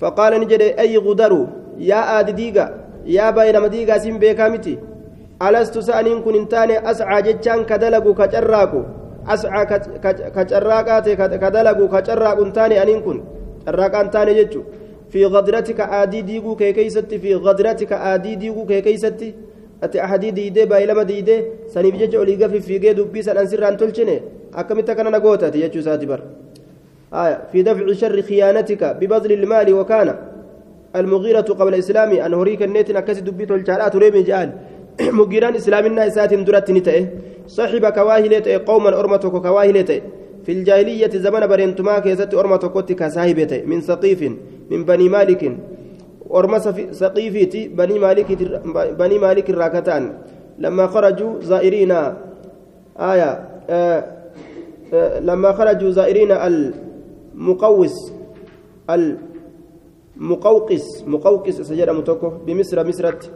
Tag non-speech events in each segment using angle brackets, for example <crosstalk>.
فقال نجد أي غدر يا آد ديغا يا بين مديغا سين بيكامتي ألست سأنين كن انتاني أسعى جتشان كدلقو كجراكو أسعى كجراكات كدلقو كجراكو انتاني أنين كن جراكا انتاني جتشو في غدرتك آدي ديغو كي كيستي في غدرتك آدي ديغو كي كيستي ati ahadii diidee baay'ilama diidee saniif jecha olii gafi fiigee dubbii sadhan sirraan tolchine akkamitti akkana na gootaati jechuu isaati bar في دفع شر خيانتك ببذل المال وكان المغيرة قبل الإسلام أن هريك النيت أكس دبيت الجالات ريم جال. <coughs> مغيران إسلامنا إسات درت نتئه. صاحب كواهلة قوما أرمتك كواهلة في الجاهلية زمن برينتما كيست أرمتك كساهبة من سقيف من بني مالك. أرمى سقيفيتي بني مالك بني مالك الراكتان لما خرجوا زائرين آية آه آه لما خرجوا زائرين المقوس المقوقس مقوقس سجد متوكو بمصر مصرت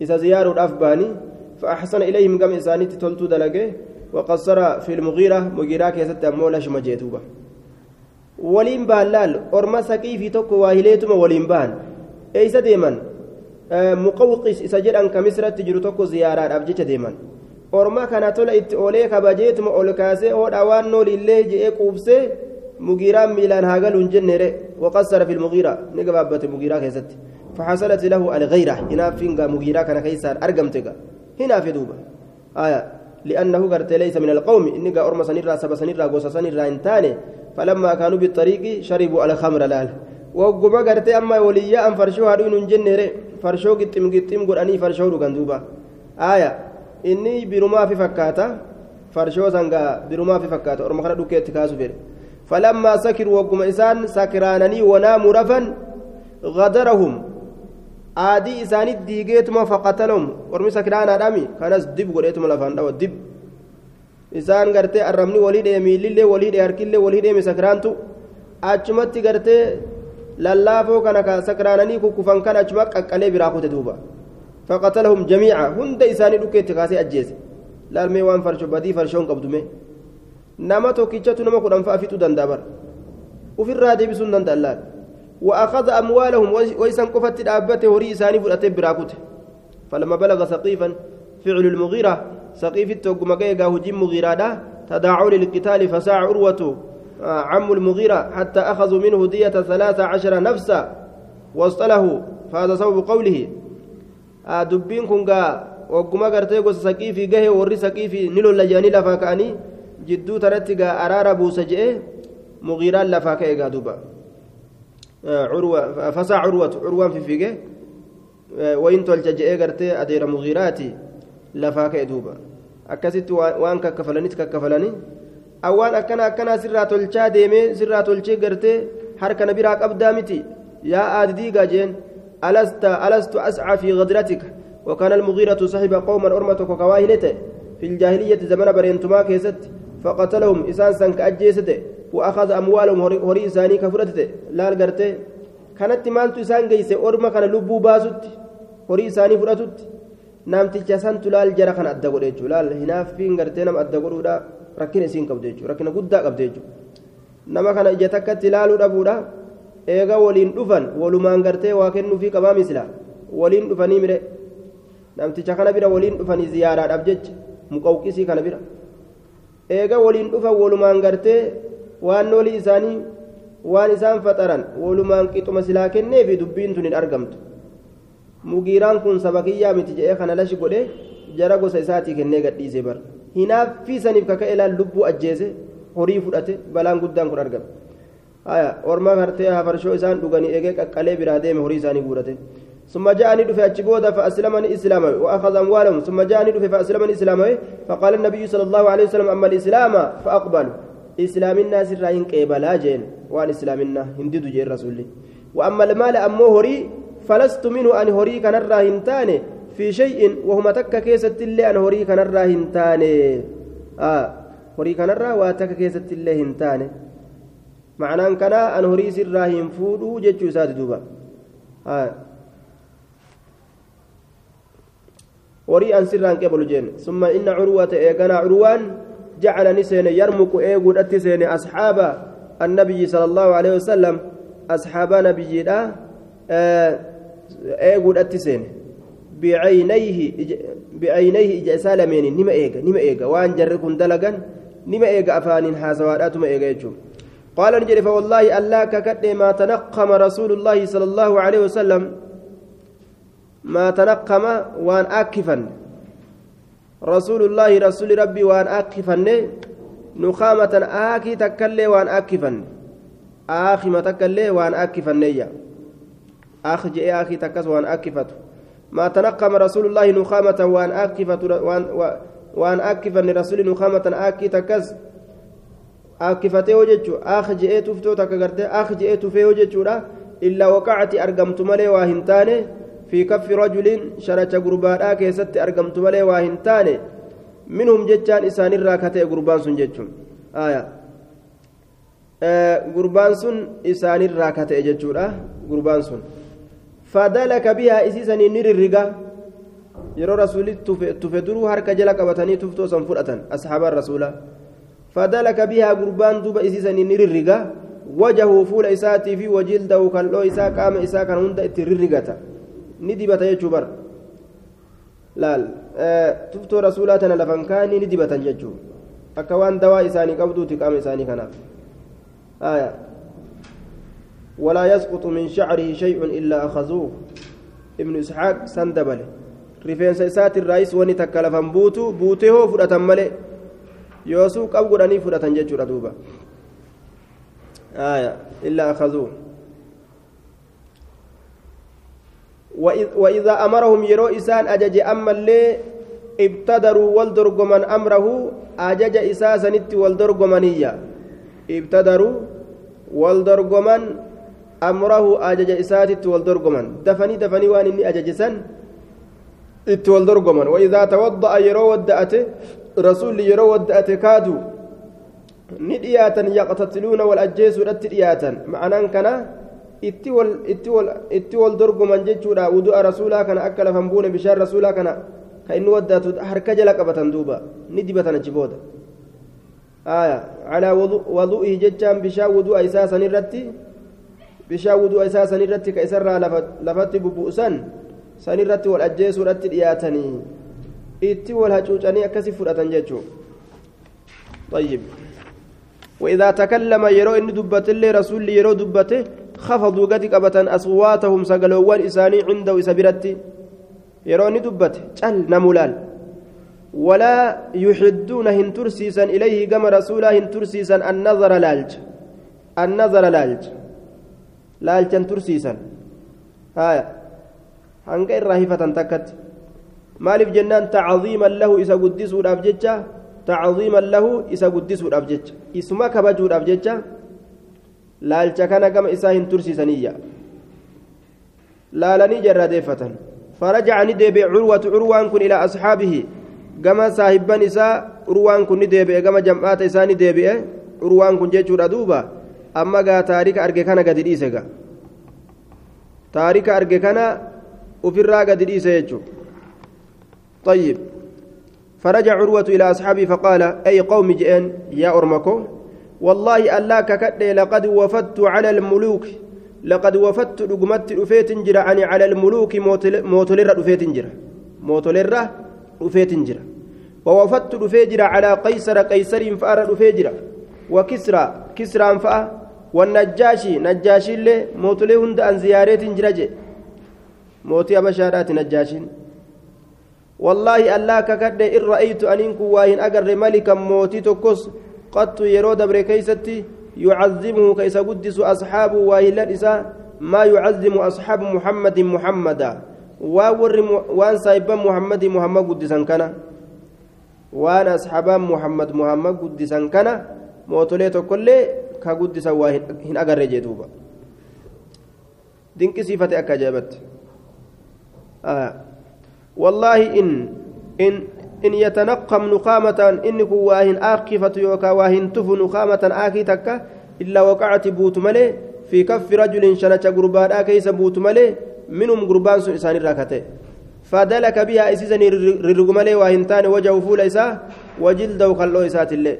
إذا زياروا الأفباني فأحسن إليهم قام إساني تلتو دلقه وقصر في المغيرة مغيرة كيست أمولا شمجيتوبة orma saqii fi tokko waa hileetuma waliin baan eeysa deeman muqawqis isa jedhan ka misratti jiru tokko ziyaaraadhaaf jecha deeman orma kana tola itti oolee kabajeetuma ol kaasee oodha waan noolillee je'ee quubsee mugiiraan miilaan haa galuun jenneere waqassara fi lmugiira ni gabaabbate mugiiraa keessatti. له الغيرة هنا فينغا مغيرا كان كيسار أرقمتك هنا في دوبا آية لأنه قرت ليس من القوم إنك أرمى سنيرا سبا سنيرا قوسا سنيرا انتاني فلما كانوا بالطريق شربوا الخمر لال وقما قرتي أما وليا أن فرشوا هادون جنر فرشوا قتم قتم قراني فرشوا لغن دوبا آية إني برما في فكاتا فرشوا سنغا برما في فكاتا أرمى خرا دوكي اتكاسو فير فلما سكروا وقما إسان سكرانني وناموا رفا غدرهم aadii isaanii diigeetuma faqatalahum ormi sakiraanaadhaami kanas dib godheetuma lafaan dhawa dib isaan gartee arrabni walii dhee miillillee walii dhee harkillee walii dhee misakiraantu achumatti gartee lallaafoo kana ka sakiraananii kukkufan kan achuma qaqqalee biraa kute duuba isaanii dhukkeetti kaasee ajjeese laalmee waan farsho badii farshoon qabdume nama tokkichatu nama kudhan fa'a fixuu danda'a bara ufirraa deebisuu hin danda'an laal وأخذ أموالهم ويسن قفت الأبة هري إساني فرأت براكوت فلما بلغ سقيفا فعل المغيرة سقيف التوقم قيقا هجم مغيرة تداعوا للقتال فساع عروة عم المغيرة حتى أخذوا منه دية ثلاثة عشر نفسا واصطله فهذا سبب قوله دبين كنغا وقما قرتي قوس سقيفي قهي وري سقيفي نلو لجاني لفاكاني جدو ترتقا أرار بوسجئ مغيران لفاكا دوبا عروة فسع عروة عروة في فيجة وين تلجأ قرتي أدير مغيراتي لفاك دوبا أكست وان ككفلني ككفلني أوان أكنا أكنا سرا تلجا ديمي سرا تلجا قرتي حركة نبيراك أبدا متي يا آدي جين ألست ألست أسعى في غدرتك؟ وكان المغيرة صاحب قوما أرمتك وكواهلته في الجاهلية زمن برينتما كيست فقتلهم إسان سنك أجيسته وأخذ أموالهم هري إساني كفرته لا القرته كانت مالتو إسان جيسه أرما كان لبو باسوت هري إساني فرتت namticha santu laal jara kana adda godhe jechuudha laal hinaaffiin gartee nama adda godhuudha rakkina isiin qabdu jechuudha rakkina guddaa qabdu jechuudha nama kana ija eega waliin dhufan walumaan gartee waa kennuufii qabaa misila waliin dhufanii mire namticha kana bira waliin dhufanii ziyaaraadhaaf jecha muqawqisii kana bira eega waliin dhufan walumaan gartee waan noolii isaanii waan isaan faxaran walumaan qixuma silaa kenneefi dubbiin tun hin argamtu mugiiraan kun sabakiyyaa miti jedhee kana lashi godhe jara gosa isaatii kennee gadhiise bar hinaaffii saniif kaka'e laal lubbuu ajjeese horii fudhate balaan guddaan kun argame haya orma gartee hafarshoo isaan dhuganii eegee qaqqalee biraa deeme horii isaanii guurate. ثم جاءني دفع أجبودا فأسلمني إسلاما وأخذ أموالهم ثم جاءني دفع فأسلمني إسلاما فقال النبي صلى الله عليه وسلم أما الإسلام فأقبل إسلام الناس الرأيين كيبلا جين وأن إسلام الناس هندد جين رسولي وأما المال أمو هري فلست منه أن هري كان الراهنتان في شيء وهم تك كيسة اللي أن هري كان الراهنتان آه هري كان الرا واتك كيسة اللي هنتان معنى أن كان أن هري سراهن فودو جتشو ساد دوبا آه horii an sirraan qebalu jeen summa inna curwata eegana curwaan jacala ni seene yarmuqu eeguudhatti seene asxaaba annabiyyi sala allahu aleyhi wasalam asxaabaa nabiyyiidha eeguudhatti seene bicaynayhi ija isaa lameeni nima eega nima eega waan jarri kun dalagan nima eega afaaniin haasawaadhaatuma eega jechuun قال نجري فوالله ألا ككد ما تنقم رسول الله صلى الله عليه وسلم. ما تنقم وأن أكفا رسول الله رسول ربي وأن أكفا نخامة آكي تكلي وأن أكفا آخي ما تكلي وأن أكفا نيا أخ جئ آخي تكس وأن أكفت. ما تنقم رسول الله نخامة وأن أكفت. وان, وأن أكفا رسول نخامة آكي تكس akkifatee hoo jechuun akka je'ee tuftoo takka gartee akka je'ee tufee hoo jechuudha waqacati argamtu malee waa hin taane fi kaffi rajuliin sharacha gurbaadhaa keessatti argamtu malee waa hin taane minhum jechaan isaanirraa kata'e gurbaan sun jechuun gurbaan sun isaanirraa kata'e jechuudha gurbaan sun fadalaka bihaa isiisanii ni rirriga yeroo rasuulli tufe duruu harka jala qabatanii tuftoo san fudhatan asxaabaan rasuulaa فدلك بها قربان دوبا إسيسا نررقا وجهه فول إساتي في وجلده كاللو إسا قام إسا كان هند اتررقتا ندبتا يجبر rasuulaa tana lafan kaanii ni dibatan jechuu akka waan dawaa isaanii qabduuti qaama isaanii kanaaf aya ولا يسقط من شعره شيء إلا أخذوه. ابن إسحاق سندبل. رفين سيسات الرئيس وني تكلفن بوتو. بوته فرأة ملئ. Yoosuu qab godhanii fudhatan jechuudha duuba. Aya illaa akazuu. وإذا أمرهم يرو إسان أجج أما اللي ابتدروا والدرقمن أمره أجج إساسا نت والدرقمنية ابتدروا والدرقمن أمره أجج إساتت والدرقمن دفني دفني وان إني أججسا إت والدرقمن وإذا توضأ يرو ودأته rasuulli yeroo wadda'ate kaadu ni dhiyaatan yaqtatiluuna wal ajjeesuudhatti dhiyaatan ma'anaan kana itti wal dorgoman jechuudha wudu'a rasuulaa kana akka lafan buune bishaan rasuulaa kana ka inni wadda'atu harka jala qabatan duuba ni dibatan achi booda aya calaa wadu'ihi jechaan bishaan wudu'a isaa sanirratti bishaan wudu'a isaa sanirratti ka isarraa lafatti bubbu'usan sanirratti wal ajjeesuudhatti dhiyaatanii itti wal hacuucanii akkasi fudhatan jechuu طيب وإذا تكلم يرو إن دبت اللي رسول يرو دبته خفضوا قد قبتا أصواتهم سقلوان إساني عنده إسابرتي يرو إن دبته جل نمولال ولا يحدون هن ترسيسا إليه كما رسولا هن ترسيسا النظر لالج النظر لالج لالجا ترسيسا هايا هنقى الرهيفة تكت maaliif jennaan tacziiman lahu isa guddisuudhaaf jecha? Tacziiman lahu isa guddisuudhaaf jecha. Isuma kabajuudhaaf jecha? Laalcha kana gama isaa hin tursiisaniyya. Laalanii jarradeeffatan farajaca ni deebi'e curwatu curwaan kun ilaa asxaabihi. Gama saahibban isaa curwaan kun ni deebi'e. Gama jam'aata isaa ni deebi'e. Curwaan kun jechuudha duuba. Amma gaa taarika arge kana gadi dhiise ga taarika arge kana ufirraa gadi dhiise jechuudha طيب. فرجع عروة إلى أصحابه فقال أي قوم جئن يا أرمكو؟ والله ألا ككد لقد وفدت على الملوك. لقد وفدت رقمت رفيت جرا يعني على الملوك موتولر رفيت جرا موتولر رفيت جرا ووفدت رفيجرا على قيصر قيصر فأر رفيجرا وكسرى كسرى فأ. والنجاشي نجاشي اللي موتولي هند أن زيارات جرا موتي أبشارات نجاشين. والله الله ككد إن رأيت أنك واهن أجر ملكا موتي تكس قد يرو دبر كيستي يعظمه كيس قدس أصحاب واهلا إسا ما يعظم أصحاب محمد محمدا وور وان سايبا محمد محمد قدسا كان وان أصحاب محمد محمد قدسا كان موتولي تكل كقدسا واهن أجر جدوبا دينك صفة أكجابت آه والله إن إن إن يتنقم نقامة إنك واهن آكفة يوكا واهن تف نقامة آكي تكا إلا وقعت بوت ملي في كف رجل شنة قربان آكيس بوت ملي منهم قربان سنسان راكته فدلك بها إسيسني ررق ملي واهن تاني وجه فول إساه وجلده خلو إسات الله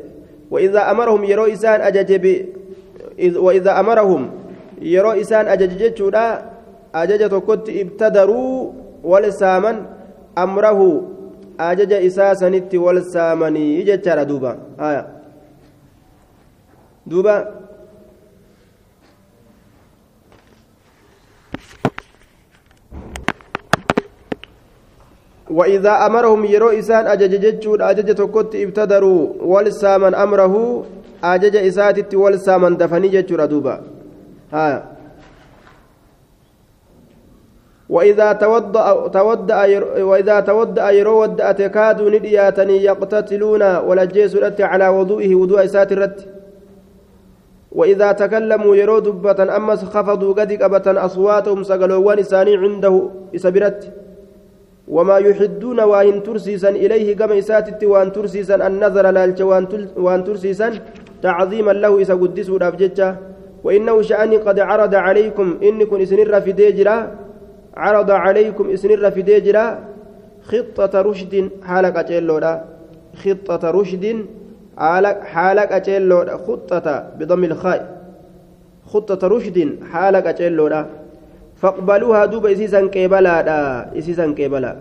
وإذا أمرهم يرو إسان أجج وإذا أمرهم isaan ajaje jechuudha ajaja tokkotti ibtadaruu wal saaman amrahu ajaja isaa sanitti wal saamanii jechaadha duuba haya duuba وإذا أمرهم يرو إسان أجج جتشود أجج تكت إبتدروا والسامن أمره أجج إساتت والسامن دفني جتشود دوبا. ها وإذا توضأ تودأ وإذا تودأ يرو ودأ تكادوا ندياتني يقتتلون ولا جيسوا على وضوئه وضوء ساترت وإذا تكلموا يرو دبة أمس خفضوا قد قبة أصواتهم سقلوا ونساني عنده إسبرت. وما يحدون وإن ترسيسا إليه كما إساتت وإن ترسيسا النظر لالج وإن ترسيسا تعظيما له إسا قدسوا الأفججة وإنه شأني قد عرض عليكم إنكم إسنر في ديجرا. عرض عليكم إسنر في ديجرا خطة رشد حالك أجلودا خطة رشد حالك أجلودا خطة بضم الخاء. خطة رشد حالك أجلودا فاقبلوها دوب إسيسا كيبلا إسيسا كيبلا.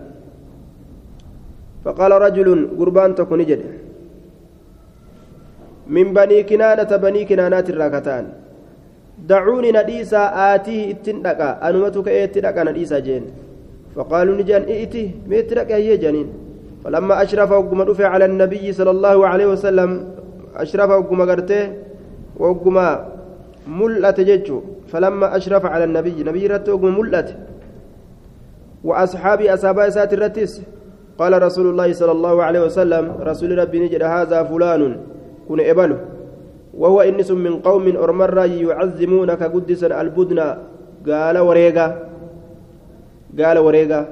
فقال رجل قربان تكون جد. من بني كنانة بني كنانات الراكتان. دعوني نديسا آتيه اتندقا أنمتك اتندقا نديسا جين. فقالوا نجان ائتي ميترك هي جنين. فلما أشرف وقم رفع على النبي صلى الله عليه وسلم أشرف وقم قرته وقم ملأت ججو. فلما أشرف على النبي نبي رتوق ملأت. وأصحابي أصحاب سات الرتس قال رسول الله صلى الله عليه وسلم رسول ربي نجد هذا فلان كن إبله وهو إنس من قوم أرمر يعظمونك قدسا البدن قال وريقا قال وريقا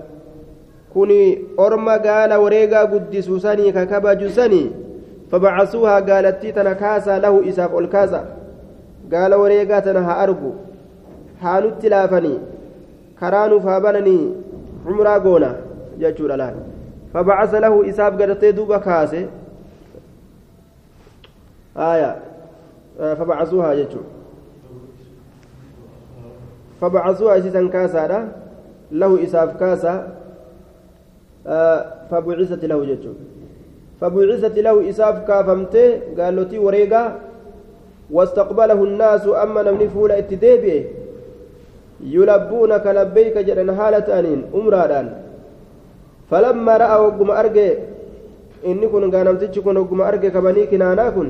كوني أرمى قال وريقا قدسوا سني ككبج سني فبعثوها قالت تنكاسا له إساف الكاسا قال وريقا تنها أرجو. haa nutti laafanii karaa nuuf haa bananii cumraa goona jechuudha laal fabacasa lahu isaaf gadatee kaase aya fabacasuuhaa jechuudha fabacasuuhaa isiisan kaasaadha lahu isaaf kaasa fabucisati lahu jechuudha fabucisati lahu isaaf kaafamtee gaalotii wareegaa واستقبله الناس أما نمني فولا اتديبئ يلبونك لبيك جدن حالة أنين أمرادان فلما رأى وقم أرجع إني كن غانمتش كن وقم أرجع كبني كنانا كن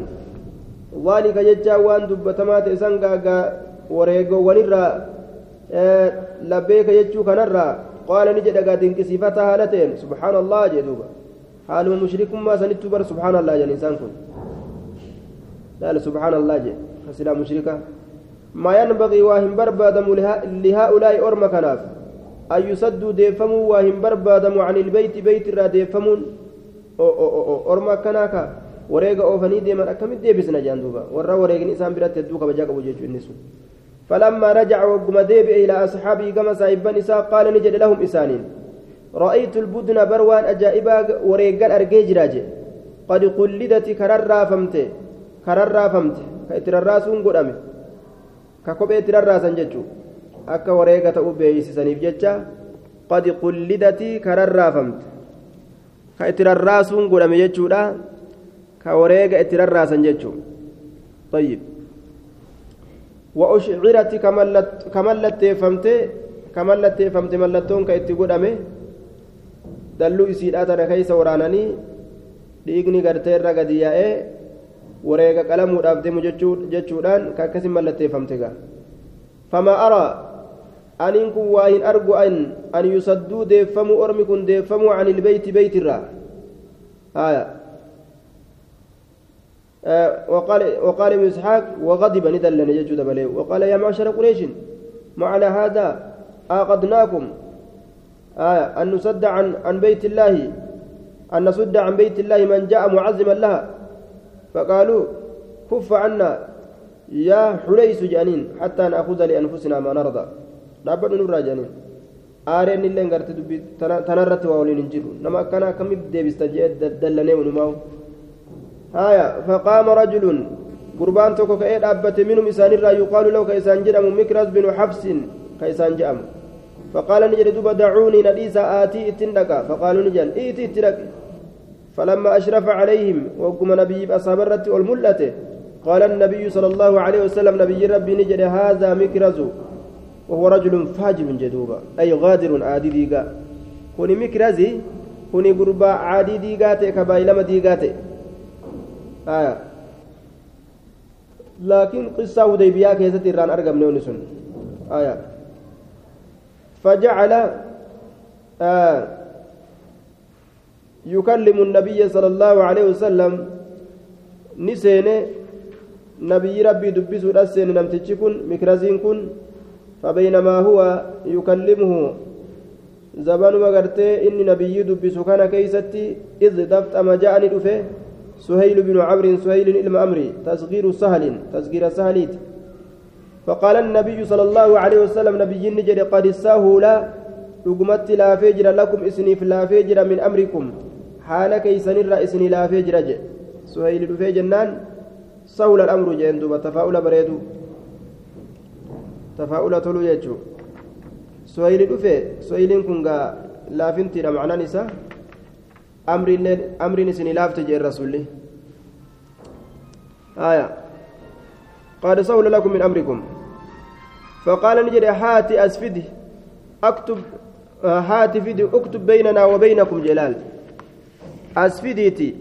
ذلك ججا وان دبتمات إسانغا wareego wanirraa labbeeka jechuu kanarraa qaala ni jedha gaadinqisiifata haala ta'een subhaanallah jee duuba haaluma mushrikummaa sanittuu bar subhaanallah jedhan isaan kun laala subhaanallah jee kasilaa mushrika ما ينبغي واهم بربادم لهؤلاء أرم كناف أن يسدوا ديفموا واهم بربادم عن البيت بيت را ديفمون أرم كناكا wareega oofanii deeman akkamitti deebisna jaan duuba warra wareegni isaan biratti hedduu kabajaa qabu jechuu inni sun فلما رجع وقم ديب إلى أصحابه كما سايبان إساء قال نجد لهم إسانين رأيت البدن بروان أجائبا وريقان أرقي جراجي قد قلدت كرر فمت كرر فمت كإتر الراسون قدامي ka kophee itti rarraasan jechuun akka wareega ta'uu beeksisaniif jecha qadi qullidatii ka rarraafamte ka itti rarraasuun godhame jechuudha ka wareega itti rarraasan jechuun. Tayyib. Wa'ushcirati ka mallatteeffamte ka mallatteeffamte mallattoon ka itti godhame dhalluu isiidhaa tana keessa waraananii dhiigni gartee irra gadi yaa'ee wareega qalamuudhaaf deemu jechuudhaan ka akkasiin mallatteeffamte gaa. Fama araa aniin kun waa hin argu an an yusadduu deeffamuu ormi kun deeffamuu an ilbeeyti beeytirraa وقال وقال ابن إسحاق وغضب ندلن يجود بليه وقال يا معشر قريش معنى هذا؟ آقدناكم آية أن نسد عن عن بيت الله أن نسد عن بيت الله من جاء معزما لها. فقالوا كف عنا. يا حليس جانين حتى نأخذ لأنفسنا ما نرضى. dhaabbadhu nurraa jedhaniin aareen illee gartee dubbii tanarratti waa waliin hin jiru nama akkanaa akkamitti deebista jee dallanee walumaa haya faqaama rajulun قربان توكو كأي أبت منهم إسان يقال له كإسان جرم مكرز بن حفص كإسان جأم فقال نجد دوبا دعوني نديسا آتي اتندقا. فقالوا نجل إيتي اترك فلما أشرف عليهم وقم نبي أصابرت والملة قال النبي صلى الله عليه وسلم نبي ربي نجد هذا مكرز. وهو رجل فاجر جدوبا أي غادر عادي ديقا. كوني مكرزي كوني قربا عادي ديقاتي كبايلما ديقاتي. آه. لكن قصة وديبيا كيست إيران أرقم نونسون آية. فجعل آه يكلم النبي صلى الله عليه وسلم. نسينه. نبي ربي دبسوا الأسين نمتج كن مكرزين كن. فبينما هو يكلمه زبان وقرتي إني نبي دبسوا كان كيستي إذ دفت أما جاءني دفه. سهيل بن عمرو سهيل إلم أمري تصغير سهل تصغير سهليت فقال النبي صلى الله عليه وسلم نبي نجد قد سهل dhugumatti laafee jira lakum isiniif laafee jira min amrikum haala keeysanirra isinii laafee jira jedhe suhayli dhufee jennaan sahula al'amru jeen duuba tafaa'ula bareedu tafaa'ula toluu jechuu suhayli dhufe suhayliin kun gaa laafintiidha macnaan isaa amriin isinii laafte jeen rasulli آية قال سهل لكم من أمركم فقال نجد هاتي أسفدي أكتب هات فيدي اكتب بيننا وبينكم جلال أسفيديتي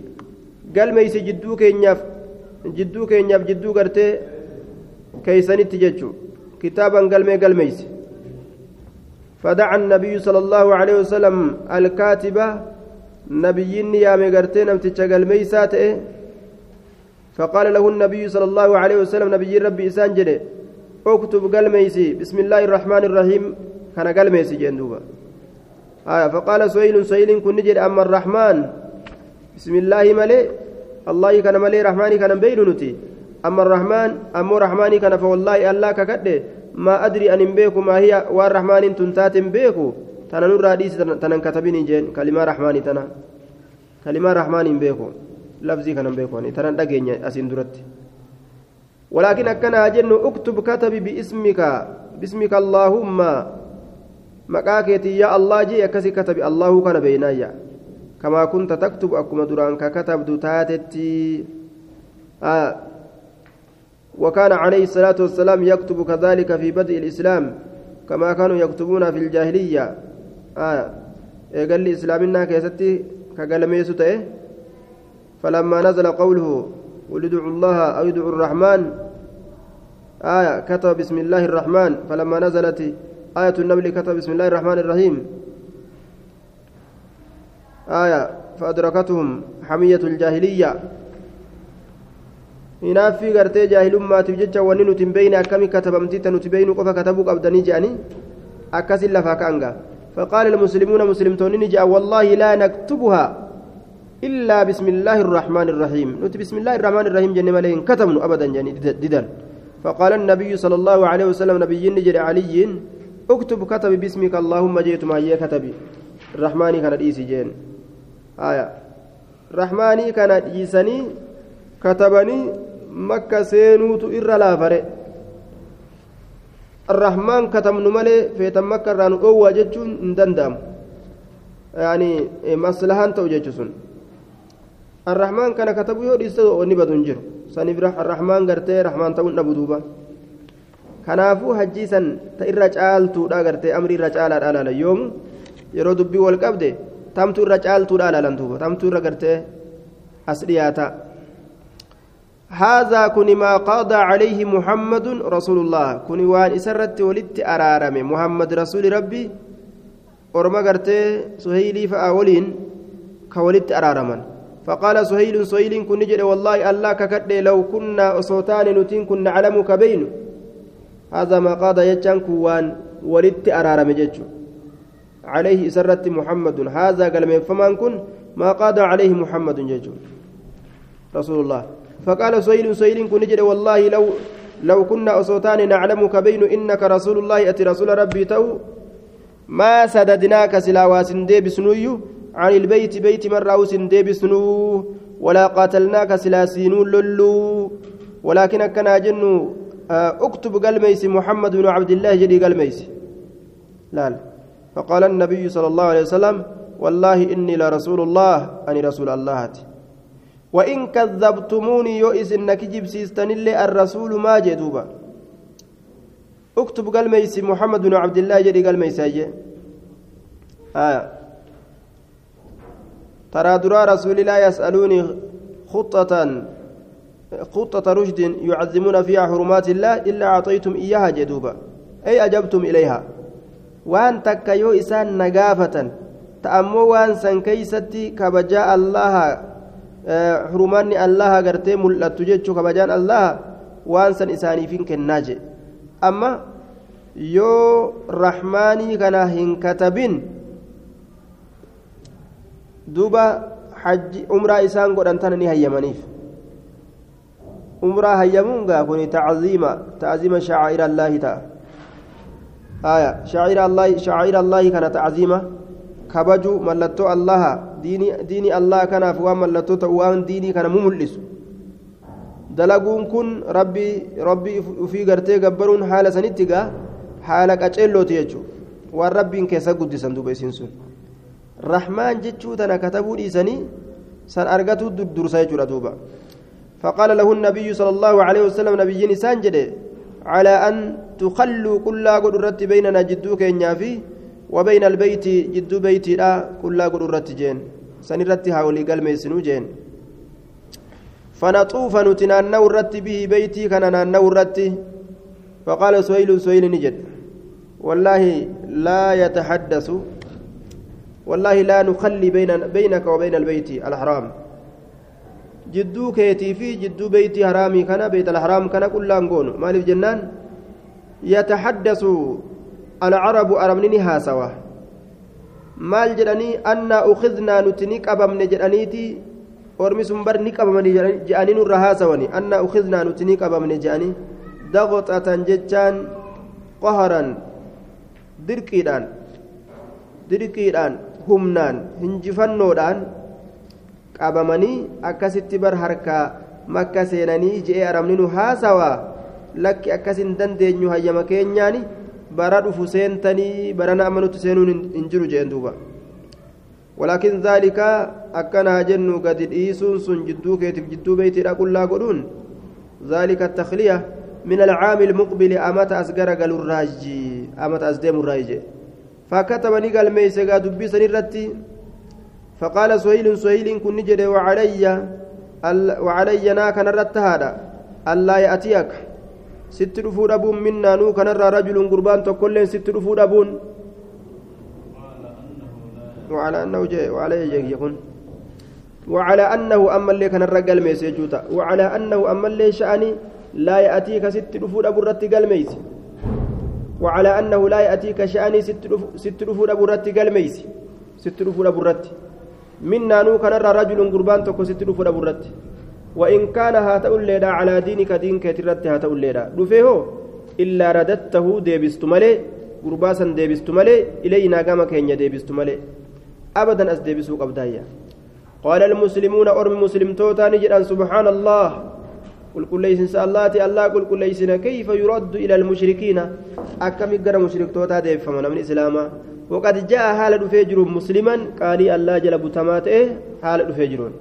قال ميس جدو كينياف جدو كينياف جدو قرتي كيسانيت ججو كتابا قال مي قال ميس فدعا النبي صلى الله عليه وسلم الكاتبة نبيين يا مغرتي نمتج قال ميسات فقال له النبي صلى الله عليه وسلم نبي ربي إسان جده اكتب قال ميسي بسم الله الرحمن الرحيم. كان قال ميسي جندوبا آية فقال سهيل سهيل كن نجد أما الرحمن؟ بسم الله ملي الله كان ملي رحمن كان بين نتي. أما الرحمن؟ أما الرحمن كان فوالله الله ككده ما أدري أن بيكو ما هي والرحمن تنتات بيكو. تنا نور حديث تنا كتبين جين كلمة رحمن تنا كلمة رحمن بيكو لفظي كان بيكو تنا دقيني أسين درت ولكن أكنا جن اكتب كتب باسمك باسمك اللهم keetii yaa allah jee akkasii katabi allahu kana beeynaayya kamaa kunta taktubu akkuma duraan ka katabdu taatetti. وكان عليه الصلاة والسلام يكتب كذلك في بدء الإسلام كما كانوا يكتبون في الجاهلية آه. قال لي إسلامنا كيستي كقال ميسوته فلما نزل قوله ولدعوا الله أو يدعوا الرحمن آية كتب بسم الله الرحمن فلما نزلت آية النمل كتب بسم الله الرحمن الرحيم آية فأدركتهم حمية الجاهلية hinaaffii gartee jaahilummaatiif jecha wanni nuti hin beeyne akkami katabamtitta nuti beeynu qofa katabuu qabdanii je'anii akkasin lafaa ka'anga فقال المسلمون مسلمتون نجا والله لا نكتبها إلا بسم الله الرحمن الرحيم. نت بسم الله الرحمن الرحيم جن ملين كتبنا أبدا جن ددن فقال النبي صلى الله عليه وسلم نبي نجر علي اكتب كتب باسمك اللهم جئت ما هي كتبي. الرحمن كان ديسي جين آية. رحماني كان ديسني كتبني مكة سينوت إر لا فرق الرحمن كتب نملي في مكة رانو قوة جتشون ندندم يعني مصلحة توجتشون الرحمن كان كتبه يوديسه ونبدون جرو سنبرح الرحمن قرتي رحمن تون نبدوبا kanaafuu hajjii san ta irra caaltuudha gartee amri irra caalaadha alaala yoomu yeroo dubbii wal qabde tamtu irra caaltuudha alaalan tamtu irra gartee as dhiyaata هذا كن ما قضى عليه محمد رسول الله. كن وان إسرت ولدت ارارم محمد رسول ربي. ورما قرتي سهيلي فأولين. كولدت ارارما فقال سهيل سهيل كن والله الله ككد لو كنا صوتان نتين بينه هذا ما يجان كوان ولدت أرارم ججو. عليه سرت محمد. هذا قال كن ما قاد عليه محمد رسول الله. فقال سئيل سئيل كن نجد والله لو لو كنا أصوتان نعلمك بين إنك رسول الله أتي رسول ربي تو ما سددناك سلا واسندي بسنوي. عن البيت بيت مرة وسندي بسنو. ولا قاتلناك سلا سينو للو. ولكن كان جن أكتب قلميس محمد بن عبد الله جدي قلميس. لا فقال النبي صلى الله عليه وسلم والله إني لرسول الله أني رسول الله وإن كذبتموني يؤس إنك جبسيستن اللي الرسول ما جدوبا. اكتب قلميس محمد بن عبد الله جدي قلميس آه ترى درا رسول الله يسألوني خطة خطة رشد يعظمون فيها حرمات الله إلا أعطيتم إياها جدوبا. أي أجبتم إليها. وأن تكيو إسان نقافة. تأمو وأن سنكيستي كبجاء الله حرماني الله قرتي ملأت جيتشو كبجان الله وأن سن إساني فين كناجي أما يو رحماني كان هنكتبين دوبا حج عمرة إسان قد أنتني هيمنيف umraa hayyamuungaa kun tacziima tacziima shacaa'ira allaahi ta'a aya shacaa'ira allaahi shacaa'ira allaahi kana tacziima kabaju mallattoo allaha diinii allah kanaaf waan mallattoo ta'u waan diinii kana mu mul'isu dalaguun kun rabbii rabbii ufii gartee gabbaruun haala sanitti gaa haala qaceellooti jechuudha waan rabbiin keessa guddisan duuba isiin sun rahmaan jechuu tana katabuu dhiisanii san argatu dursa jechuudha duuba. فقال له النبي صلى الله عليه وسلم نبي نسان جده على أن تخلوا كل قدرت بيننا جدو كينيا في وبين البيت جدو بيتي لا كل قدرت جين. سنرتي هاولي قال ميسنو جين. فنطوف نتنانو الرت به بيتي كان نانو فقال سهيل سهيل نجد. والله لا يتحدث. والله لا نخلي بين بينك وبين البيت الحرام. jidduu keetii fi jidduu beeyti haraamii kana beeyt alharaam kana qullaan goonu maaliif jennaan yataxaddasu arabni ni haasawa maal jedhanii annaa ukidnaa nuti ni qabamne jedhaniiti ormi sun bar ni qabamani je'anii nurra haasawani annaa ukidnaa nuti ni qabamne je'anii daqoxatan jechaan qaharan dirqiidhaan dirqiidhaan humnaan hinjifannoodhaan qabamanii akkasitti bar harkaa makka seenanii je'ee aramni nu haasawaa lakki akkas hin dandeenyu hayyama keenyaani bara dhufu seentanii barana amma nutti seenuun hin jiru jeen duuba. أكنا جن قد إيسون سن جدو كيتف جدو بيتي أقول لا قلون ذلك التخلية من العام المقبل أمت أسقر قال الراجي أمت أسدم الراجي فكتبني قال ميسي قاد دبي سنرتي فقال سهيل سهيل كن نجد وعلي وعلي نا كان هذا ألا يأتيك ست رفود أبون منا نو كان رجل قربان تقول ست رفود أبون وعلى أنه جاء وعلى يكون وعلى أنه أما اللي كان الرجال ميسيجوتا وعلى أنه أما اللي شأني لا يأتيك ست رفود أبو الرتقال ميس وعلى أنه لا يأتيك شأني ست رفود أبو الرتقال ميس ست رفود أبو الرتقال minnaanuu kanarraa rajulun gurbaan tokko sitti dhufu dhabu irratti وإن كان هاتأوليدا على دينك دينك ترت هاتأوليدا دفيه إلا رددته ديبست ملي قرباسا ديبست ملي إلينا قام كينيا ديبست ملي. أبدا أس ديبسوك أبدايا قال المسلمون أرم مسلم توتا نجرا سبحان الله قل كل ليس الله الله قل كل ليس كيف يرد إلى المشركين؟ أكم يقرأ مشرك توتا ديب فمن من إسلاما وقد جاء حال دفجر مسلما قال الله جل بتمات إيه حال دفجرون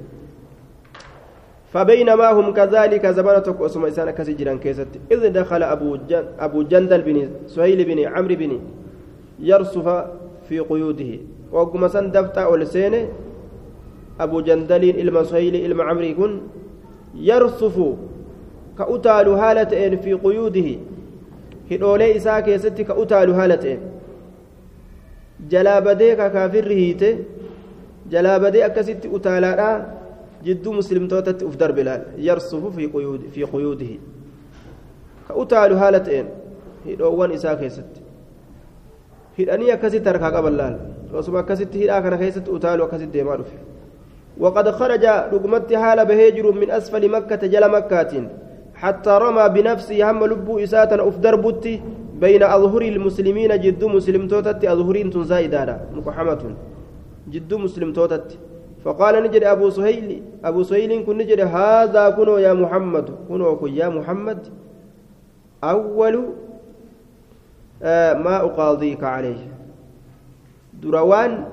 فبينما هم كذلك زمانتك اسم إسان كسجرا كيست. إذ دخل أبو جن أبو جندل بن سهيل بن عمرو بن يرصف في قيوده. وقم سندفت أولسين أبو جندل إلما سهيل إلما عمرو كن يرصف كأتال هالة في قيوده. كيست كأتال هالة jalaa badee kakaafirri hiite jalaa badee akkasitti utaalaadha jidduu muslimtootatti uf darbe laal yarsufu fi quyuudihi ka utaalu haala ta'een hidhoowwan isaa keessatti hidhanii akkasitti harkaa qaban laal osuma akkasitti hidhaa kana keessatti utaalu akkasitti deemaa dhufe وقد خرج رقمت حال بهجر من أسفل مكة جل مكة حتى رمى بنفسه هم لبو إساتا أف دربتي بين أظهر المسلمين جد مسلم توتت أظهرين زائدة مقحمة جد مسلم توتت فقال نجد أبو سهيل أبو سهيل كن نجد هذا كنو يا محمد كنو يا محمد. أول آه ما أقاضيك عليه. دروان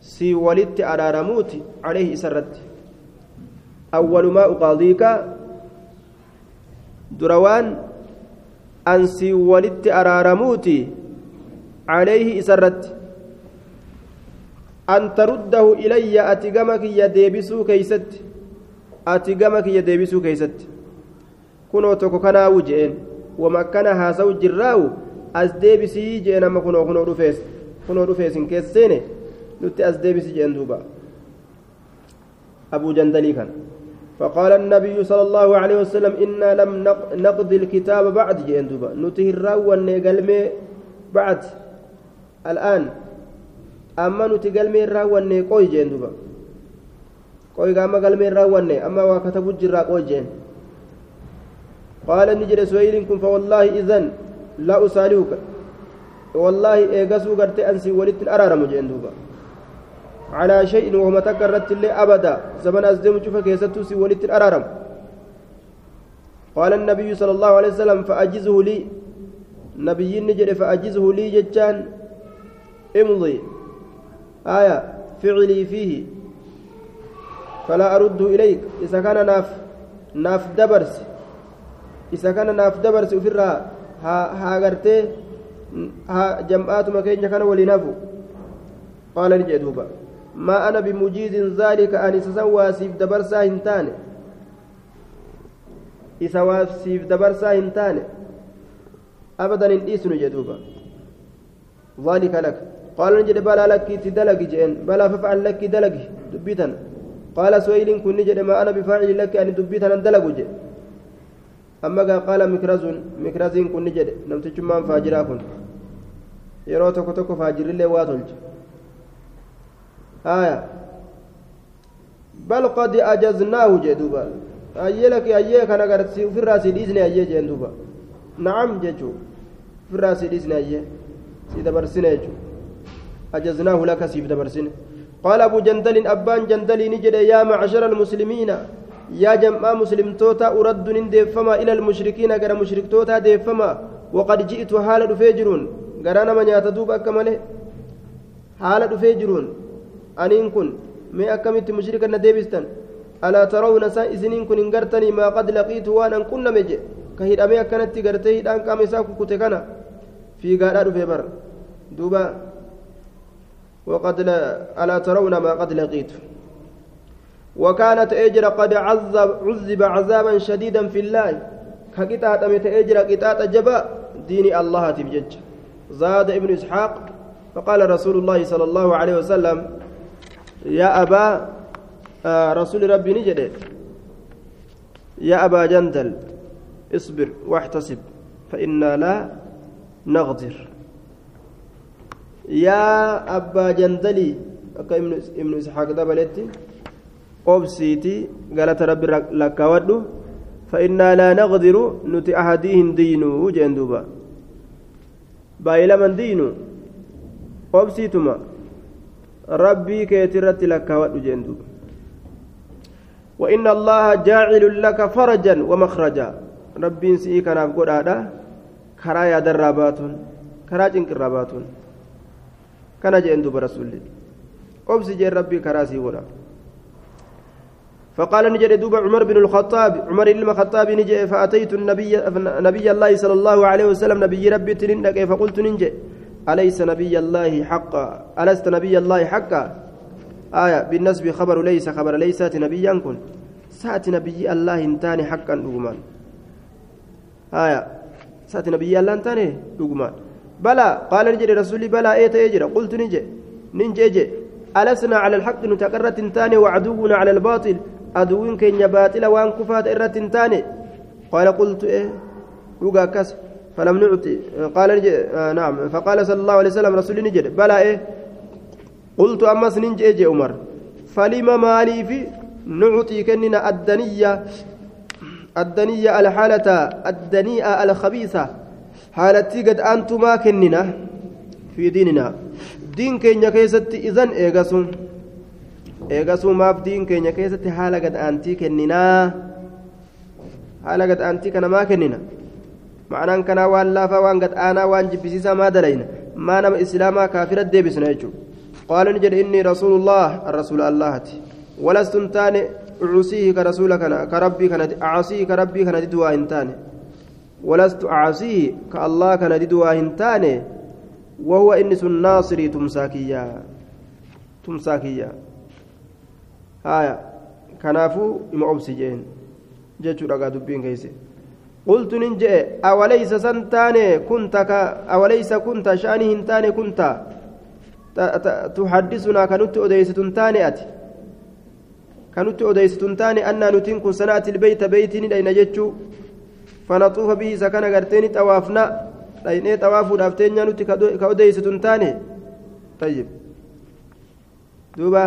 سي ولدت أرارموت عليه سرت. أول ما أقاضيك. دروان أن سي ولدت أرارموت عليه سرت. أن ترده إلي أتقمك يا ديبسو كيست. أتقمك يا ديبسو كيست. كنو تكو كنا وجئين. وما كان هاسو جراو. أز ديبسي جئين أما كنو كنو رفيس. كنو رفيس كيس سيني نتي أز ديبسي جئين دوبا. أبو جندلي كان. فقال النبي صلى الله عليه وسلم إنا لم نقضي الكتاب بعد جئين دوبا. نتي الراو بعد. الآن amma nuti galmeen raawwanne qoy jeen duba qoy gaama galmeen raawwanne amma waa katabu jirraa qoy jeen qaala inni jedhe suwayliin kun fawallaahi idan laa usaalihuka wallaahi eegasuu gartee ansi walittin araaramu jeen duuba على شيء وهم تكرت اللي أبدا زمن أزدم شوف كيستو سي ولت الأرارم قال النبي صلى الله عليه وسلم فأجزه لي نبي نجري فأجزه لي جتان امضي آية فعلي فيه. فلا أرد إليك. إذا كان ناف ناف دبرس. إذا كان ناف دبرس وفرها ها ها غرتي ها جمعات مكين كان ولنافو قال نجدوبا ما أنا بمجيز ذلك أن سسوى سيف دبرسا هنتاني. إسوا سيف دبرسا هنتاني. أبدا إن إيسن جدوبا ذلك لك. قال نجد بلا لك تدلق جئن بلا ففعل لك دلق دبيتنا قال سويل كن نجد ما أنا بفاعل لك أن دبيتنا دلق جئ أما قال مكرز مكرز كن نجد نمت جمان فاجرا كن yeroo tokko tokko faajirrillee waa tolche haya bal qad ajaznaahu jee duuba ayyee laki ayyee kan agarsi ofirraa si dhiisne ayyee jeen duuba nacam jechuu ofirraa si dhiisne ayyee si dabarsine jechuu أجزناه لك سيف دبرسن. قال أبو جندل أبان جندل نجد يا معشر المسلمين يا جماعة مسلم توتا أرد ديفما إلى المشركين غير مشرك توتا ديفما وقد جئت حال فيجرون غرانا من يتدوب أكمله حال فيجرون أنين كن. ما أكملت مشركا نديبستن. ألا ترون سائزنين كن إن ما قد لقيت وأنا كنا مجي كهيدامي أكنت غرتي هيدان كامسا كوكوتكنا في غارا فيبر دوبا. وقد لا ألا ترون ما قد لقيت. وكانت أجر قد عذب عذب عذابا شديدا في الله. كقطعة مت أجر قطعة جبا دين الله تبجج. زاد ابن إسحاق فقال رسول الله صلى الله عليه وسلم يا أبا آه رسول ربي نجد. يا أبا جندل اصبر واحتسب فإنا لا نغدر yaa abbaa jandalii akka ibnu isxaaq dabaletti obsiiti galata rabbi lakkaawwadhu فإنا لا نقدر نتي أحديهم دينو جندوبا بايلمن دينو أبسيتما ربي كيترت لك جندوبا وإن الله جاعل لك فرجا ومخرجا. ربي سيكا نقول هذا كرايا درابات كراج انقرابات kana jeen duba rasulli. Obsi jeen rabbii karaa sii فقال نجد دوب عمر بن الخطاب عمر بن الخطاب نجي فأتيت النبي نبي الله صلى الله عليه وسلم نبي ربي تنندك فقلت ننجي أليس نبي الله حقا ألست نبي الله حقا آية بالنسب خبر ليس خبر ليست نبيا كن سات نبي الله انتاني حقا لقمان آية سات نبي الله انتاني لقمان بلى قال نجري رسولي بلى ايت يجري قلت نجي. ننجي ألسنا على الحق نتقرة تاني وعدونا على الباطل. أدوين كين باطل وان كفات إرة تاني. قال قلت إيه؟ وقا كس فلم نعطي قال نجي آه نعم. فقال صلى الله عليه وسلم رسولي نجري بلى إيه؟ قلت أمس ننجي جي عمر. فلما مالي في؟ نعطي كننا الدنية الدنية الحالة الدنيئة الخبيثة. Haalattii gad aantumaa kennina fi diininaa diin keenya keessatti izan eegasun eegasuu maaf diin keenya keessatti haala gad aantii kenninaa haala gad aantii kana maa kennina ma'anaan kanaa waan laafaa waan gad aanaa waan jibbisiisaa maa dalayna maa nama islaamaa kaafira deebisna jechuudha qaala ni jedhe inni rasuulullah rasuula allahati walastun taane عصيه كرسول كان كربي كان أعصيه كربي كان ددوا هنتاني ولست أعصيه كالله كان ددوا هنتاني وهو إنس الناصري تمساكيا. تمساكيا. هايا كنافو إما أبسجين. جيتشو رقا دبين كيسي. قلت ننجئ أوليس سنتاني كنت أوليس كنت شأني هنتاني كنت؟ تحدثنا كنت أديست تاني أتي. كانت أديستون تاني أن نتين كن سنأتي البيت بيتي ندين جتشو فنطوف به سكن غرتين توافنا لأن توافوا دافتين نتي كأديستون تاني طيب دوبا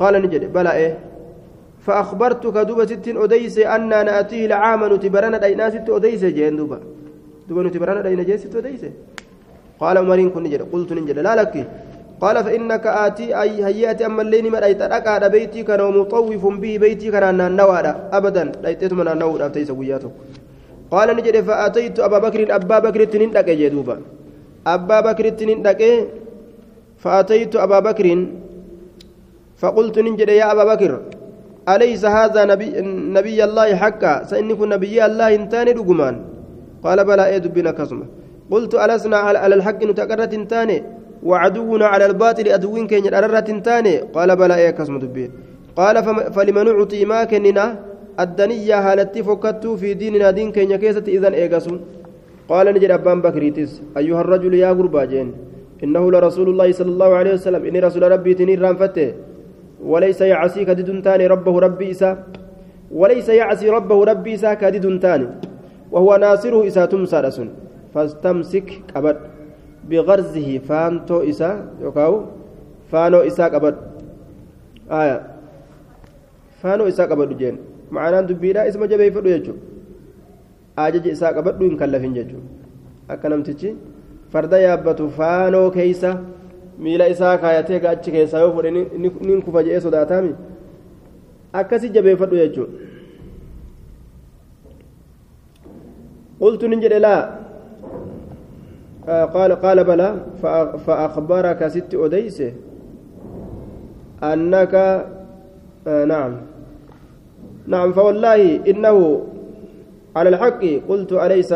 قال نجد بلا إيه فأخبرتك دوبا ستين أديس أن نأتيه العام نتبرنا دينا ست أديس جين دوبا دوبا نتبرنا دينا جين ست أديس قال عمرين كن نجد قلت نجد لا لك قال فإنك آتي أي هيئة أما الليل ما رأيت. أكاد بيتي كان ومطوف به. بيتي كان نوارا أبدا. رأيت من النور أبتيس وياته قال نجد فأتيت أبا بكر. أبا بكر تنين لك جدوبا أبا بكر تنين لك فأتيت أبا بكر. فقلت نجد يا أبا بكر أليس هذا نبي, نبي الله حقا؟ سإنك نبي الله انتاني رقمان. قال بلى إيد بنا كسمة قلت ألسنا على الحق نتقرت انتاني وعدونا على الباطل أدوين كين الأررة تاني قال بلى إيه كسم دبي قال فلمن أعطي ما كننا؟ الدنيا هالتي فكتو في ديننا دين كين كيسة إذن إيقاسون قال نجد أبان بكريتس أيها الرجل يا غرباجين إنه لرسول الله صلى الله عليه وسلم. إني رسول ربي تنير رانفته وليس يعصي كدد تاني ربه ربي إسا. وليس يعصي ربه ربي إسا كدد تاني وهو ناصره إسا تمسى فاستمسك كبد. biqarzihi faantoo isaa yookaan faanoo isaa qabadhu aayaa faanoo isaa qabadhu jeen ma'anaan dubbiidhaa isma jabeeffadhu jechuudha ajaji isaa qabadhu hin kallafin jechuudha akka namtichi farda yaabbatu faanoo keeysa miila isaa kaayatee achi keessaa yoo fudhe ni kufa jedhee sodaataami akkasii jabeeffadhu jechuudha qultu nin jedhe laa. قال قال بلى فأخبرك ست أديس أنك آه نعم. نعم فوالله إنه على الحق قلت أليس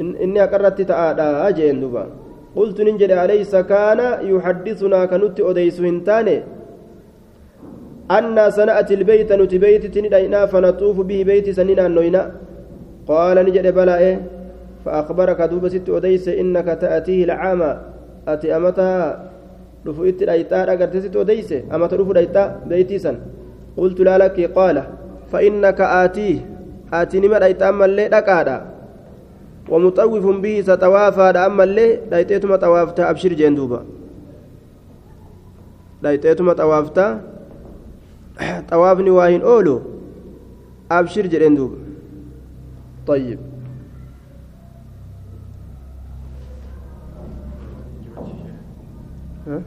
إن إني أقرت تآدى أجين دبا قلت ننجد أليس كان يحدثنا كنت أديس هنتاني؟ أن سنأتي البيت نتي بيت تندينا فنطوف به بيت سننا نوينا. قال نجد بلى إيه؟ فأخبرك دوب ست أديس إنك تأتيه العام. أتي أمتها رفؤت الأيتاء أقرت ست أديس أمت رفو الأيتاء بيتي سن. قلت لا لك قال فإنك آتيه. آتي نمر الأيتاء من لي دكادا ومطوف به ستوافى أما اللي دايتيتما طوافتا أبشر جندوبا دايتيتما طوافتا طوافني واهن أولو. أبشر جندوبا طيب. ها؟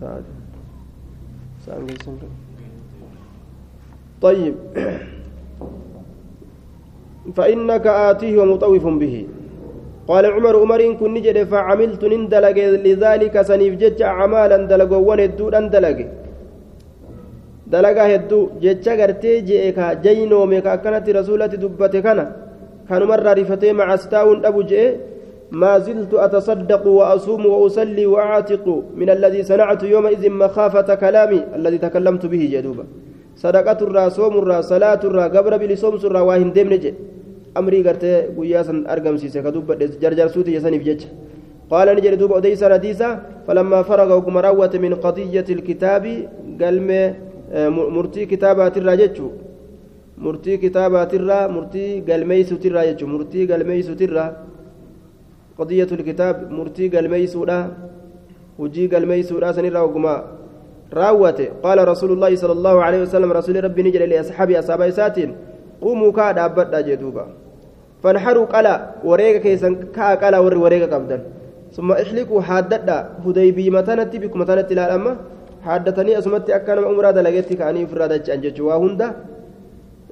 سعد طيب. <clears throat> فإنك آتيه ومطوف به. قال عمر عمر كن نجد فعملت نندلق لذلك سنيف جج أعمالا دلقوا ندو أندلق dalagaa hedduu jecha gartee je'e ka jaynoome ka akkanatti rasuulatti dubbate kana kanumarraa rifatee macastaa'uun dhabu je'e ما زلت أتصدق وأصوم وأصلي وأعتق من الذي صنعت يومئذ مخافة كلامي الذي تكلمت به جدوبا صدقة الرا صوم الرا صلاة الرا قبر بلصوم الرا واهن ديم نجي أمري قرت قياسا أرقم سيسا كدوبا جرجر سوتي يسني بجج قال نجري دوبا أديسا رديسا فلما فرغ وكما روت من قضية الكتاب قال murtii kitaabaatiirraa jechuun murtii kitaabaatiirraa murtii galmeessuutirraa jechuun murtii galmeessuutirraa qodiyyatul kitaab murtii galmeessuudha hojii galmeessuudha sanirraa ogummaa raawwate qaala rasuulullaahi sala allahu alaihi wasallam rasuuli rabbii ni jedhe liasxaabii asaaba isaatiin qumuu kaa dhaabbadha jee duuba فانحروا قلا وريقا كيسن كا قلا ور وريقا قبدا ثم احلقوا حاددا هديبي متنتي بكم متنتي لا أما حادتني أسمتي أكان أمرا دلقيتي كأني فرادة أنججوا وهندا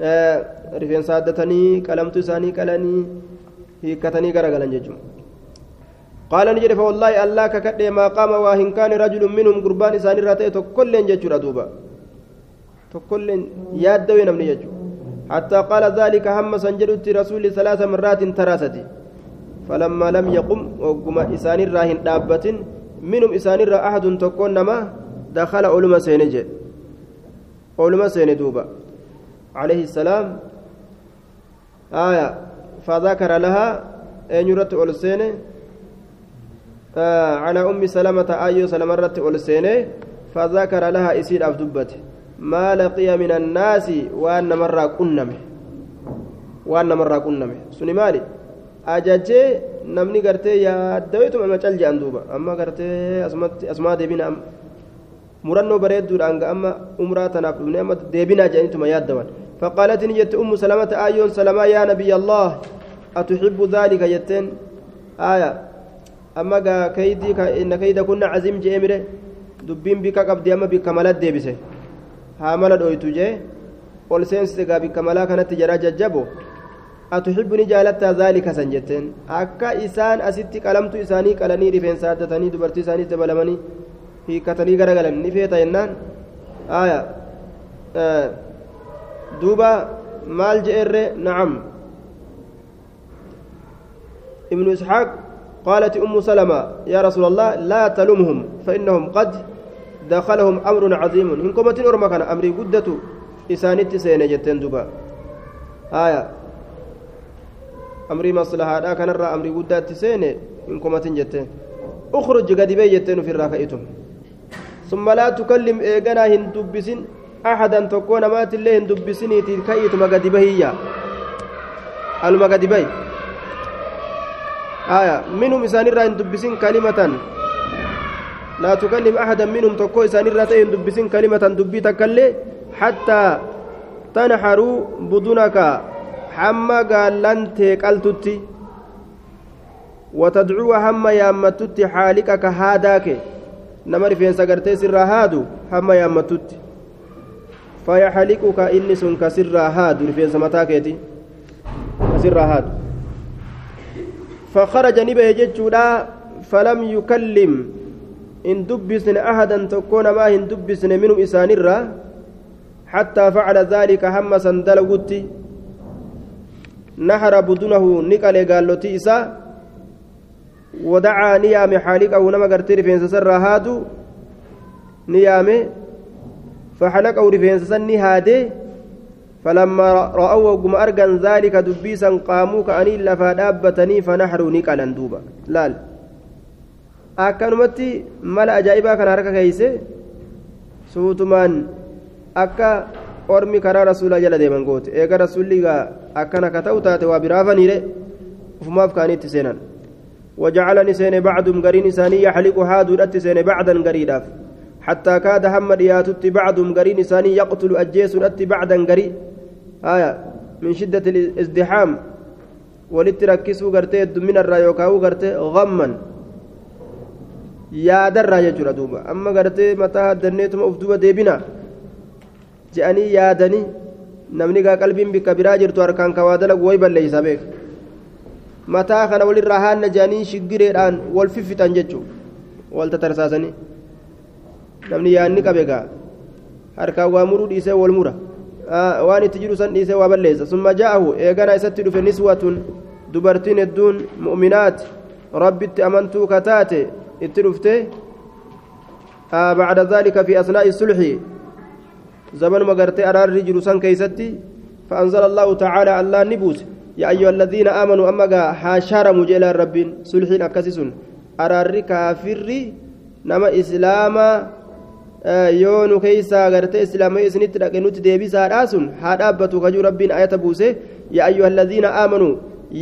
آه رفين سادتني كلمت ساني كلاني هيكتني غرغلن ججوا قال نجري فوالله الله ككد ما قام وهن كان رجل منهم قربان ساني راتي تكل ججوا دوبا تكل يادوي نمني ججوا حتى قال ذلك هم سنجدت رسول ثلاث مرات تراستي فلما لم يقم وقم إسان الراهن دابة منهم إسان الرا أحد تكون نما دخل علم سينجي علم سيندوبا عليه السلام. آية. فذكر لها أن يرت أولسينه آه على أم سلمة أيو سلمة رت أولسينه فذكر لها إسير أفدبته ما لقي من الناس وأن مرة كنمه. وأن مرة كنمه. سني مالي. ajajee namni gartee yaaddaweetuma macal jedhan duuba amma gartee asumaa deebina murannoo bareedduudhaan ga amma umraa tanaaf dhufne amma deebinaa jedhanituma yaaddawan فقالت نجت أم سلمة آيون سلمة يا نبي الله أتحب ذلك يتين آية أما كيدي إن كيد كنا عزيم جيمره دبين بك قبدي أما بك ملت ديبسه haamala dhoytu jee ol seensite gaa bikka malaa kanatti jaraa jajjabo atuxibbuni jaalattaa zaalika san jetteen akka isaan asitti qalamtu isaanii qalanii rifeensa addatanii dubartii isaanii dabalamanii hiikkatanii garagalan ni feeta jennaan. Aya duuba maal je'erre? Nacam ابن إسحاق قالت أم سلمة يا رسول الله لا تلمهم فإنهم قد دخلهم أمر عظيم إن كمت أرمى كان أمري قدة إسانت سينة جتين دبا آية أمري مصلحة كان الرا أمري قدة سينة إن كمت جتين اخرج قد بي جتين في الراكئتم ثم لا تكلم إيقنا هندبسين أحدا تكون مات الله هندبسيني تلكيتم قد بهيا ألما قد بي آية. منهم إسان الرا هندبسين كلمة لا تكلم أحدا منهم تكو إسان الرتين دبسين كلمة دبي تكلي حتى تنحروا بدونك. حما قال لن تقلتتي. وتدعو هم يامتت حالك هاداك نمر فين سقرتي سر هادو هم يامتت فيحلقك إني سنك سر هادو فين سمتاكيتي سر هادو فخرج نبه جتشودا فلم يكلم إن دبسن أحدا تكون ما إن دبسن منهم إسان الرا حتى فعل ذلك هم سندلوتي نحر بدنه نقل قالوتي إسا ودعا نيام حالقه نما قرتي رفين سر هادو نيام فحلقه رفين سن هادي فلما رأوا قم أرقن ذلك دبيسا قاموا كأني لفا دابتني فنحروا نقلا دوبا لال akkanumatti mala ajaa'ibaa kana harka keeyse suutumaan akka ormi karaa rasuulaa jala deeman goote eega rasuulli akkana ka ta'u taate waa biraafaniire ufumaaf kaaniitti seenan وجعلني سين بعضهم قرين إساني يحلق هادو سين بعدا قريداف حتى كاد هم دياتت بعضهم قرين إساني يقتل أجيس بعدا قري آية من شدة الازدحام ولتركسوا قرتي من الرايوكاو قرتي غما duuba amma gartee mataa haddanneetuma uf duba deebina je'anii yaadanii namni gaa qalbiin bikka biraa jirtu harkaan kawaa dalagu way balleeysa beek mataa kana walirraa haanna je'anii shiggireedhaan wal fiffixan jechuu wal tatarsaasanii namni yaadni qabe gaa harkaan waa muruu dhiisee wal mura waan itti jiru san dhiisee waa balleessa summa ja'ahu eegana isatti dhufe niswatun dubartiin hedduun mu'minaat rabbitti amantuu kataate itti dhufte بعد ذلك في أثناء الصلح زمن مغرتي أرار جلوسان كيستي فأنزل الله تعالى الله نبوس يا أيها الذين آمنوا أما حاشر مجيل الرب صلحين أكسس أرار كافر نما إسلاما yoonu keeysaa gartee islaamay isinitti dhaqe nutti deebisaadhaa sun haa dhaabbatu kajuu rabbiin ayata buuse yaa ayyuha alladhiina aamanuu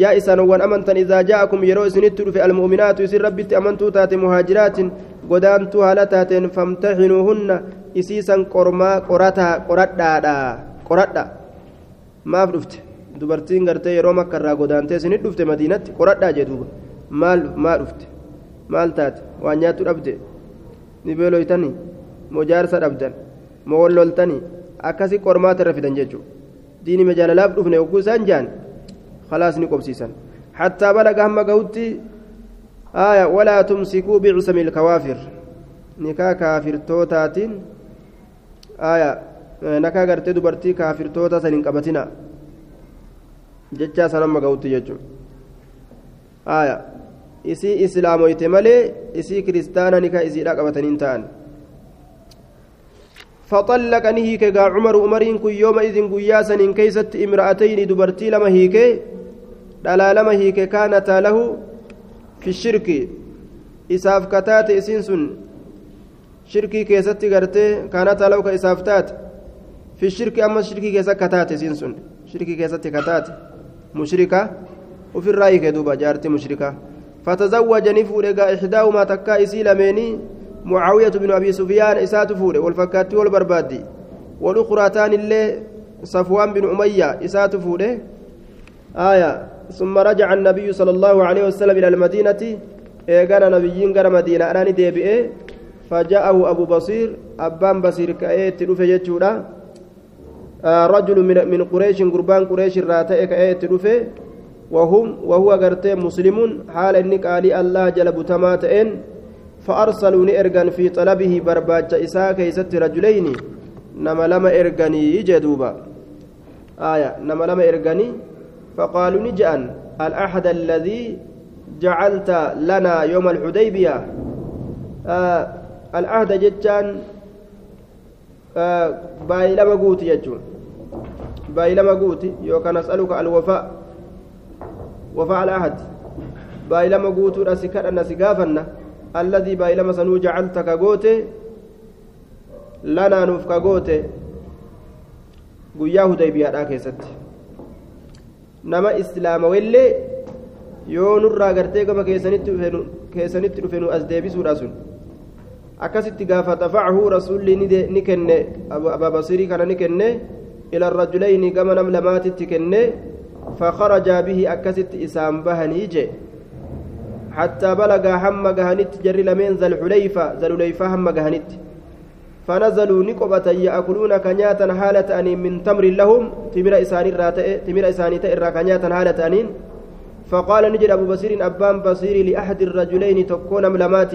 yaa isaanowwan amantan idaa jaa'akum yeroo isinitti dhufe almu'minaatu isin rabbitti amantuu taate muhaajiraatin godaantuu haala taateen famtaxinuuhunna isiisan qormaa qorataa qoradhaadha qoradha maaf dhufte dubartiin gartee yeroo makka irraa godaantee isinit dhufte madiinatti qoradhaa jee duuba. Maal maa dhufte? Maal taate? Waan nyaattu dhabde? Ni beeloytanii? Moo jaarsa dhabdan? Moo walloltanii akkasi qormaata irra fidan jechuudha. Diini jaalalaaf dhufne oguu isaan jaan khalaas ni qobsiisan. Hattaa balaga hamma gahutti aya walaa tumsikuu bicusami ilkawaafir nikaa kaafirtootaatiin aya eh, nakaa gartee dubartii kaafirtoota san hin qabatinaa. قبتنا جتشا سنما قوتي جتشو آية isii islaamoyte malee isii kiristaana nika isiidha qabataniin ta'an فطلق نهيك قا عمر عمرين كن يومئذ قياسا إن كيست امرأتين دبرتي لما هيك دلا لما هيك كانتا له في الشرك إساف كتات إسنسن شركي كيست قرتي كانتا له كإسافتات في الشرك أما الشركي كيست كتات إسنسن شركي كيست كتات مشركة وفي الرأي كدوبا جارتي مشركة فتزوج نفور إحداهما تكا إسي لميني معاوية بن أبي سفيان إسات فور والفكات والبربادي والأخرى تان اللي صفوان بن أمية إسات فور آية ثم رجع النبي صلى الله عليه وسلم إلى المدينة إيقان نبيين قرى مدينة أناني ديبئي فجاءه أبو بصير أبان بصير كأيت تلوفي آه رجل من, من قريش قربان قريش راتئ كأيت تلوفي وهم وهو غرتي مسلم حال انك علي الله جل بتماتئن فارسلوا نرغن في طلبه برباج إساء كيست رجلين. نما لما إرغني جدوبا. آية نما لما إرغني فقالوا نجأن الأحد الذي جعلت لنا يوم الحديبية؟ آه العهد جتان baay'ee lama guuti jechuun baay'ee lama guuti yookaan as'aluka alwafaa wafaa al'ahad. Baay'ee lama guutuudha si kadhanna si gaafanna. Alladii baay'ee lama sanuu jecalta ka goote lanaa nuuf ka goote. Guyyaa hudaybiyaadhaa keessatti. Nama islaama wellee yoo nurraa gartee gama keessanitti dhufe nu as deebisuudha sun. Akkasitti gaafa dafacahu rasuulli ni kenne. Ababasirii kana ni kenne. Ila rajulayni gama nam lamaatitti kenne. فخرج به أكست إسام بهني جي حتى بلغ هم جهنت جري لمن ذا الحليفة ذا الحليفة هم جهنت فنزلوا نقبة يأكلون كنياتا حالة أن من تمر لهم تمر إساني تمر إساني تئر كنياتا حالة أنين فقال نجد أبو بصير أبان بصير لأحد الرجلين تكون ملمات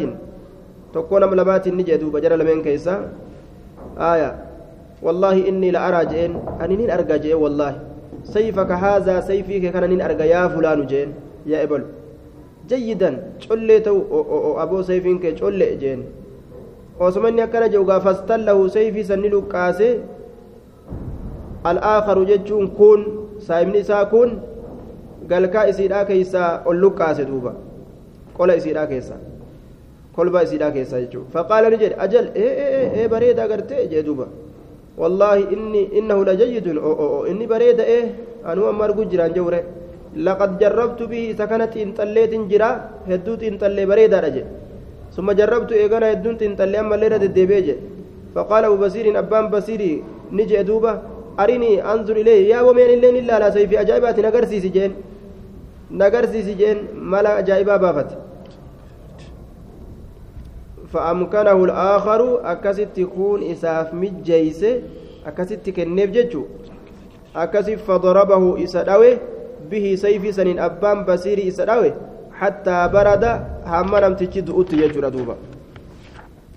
تكون ملمات نجد بجر لمن كيسا آية والله إني لأرى جين أني أرجع جين والله سيفك هذا سيفك كان نين أرجع يا فلان جين يا إبل جيدا شلته أبو سيفك شل جين وسمني أكن جوغا فاستله سيفي سنلو كاسي الآخر جتشون كون سايمني ساكون قال كايسيدا كيسا أولو كاسي دوبا قول إسيدا كيسا kolba isiidhaa keessa jechuudha faqaala ni jedhe ajal ee ee ee bareeda agartee jee duuba. إنه لجيد أو أو أو إني بريد إيه أنا أمر جران جورة لقد جربت به سكنت إن تليت جرا هدوت إن تلي بريد رجع ثم جربت إيغانا هدوت إن تلي أما ليرة الدبيج فقال أبو بصير أبان بصيري نجي دوبة أريني أنظر إليه يا ومن اللين إلا لا سيفي أجايبات نقرسي سجين نقرسي سجين ملا أجايبا بافت فأمكنه الآخر أكست يكون إساف مجيس أكست كنيف ججو أكست فضربه إسداوي به سيف سنين أبان بصير إسداوي حتى برد همرم تجد أوت يجرى دوبا.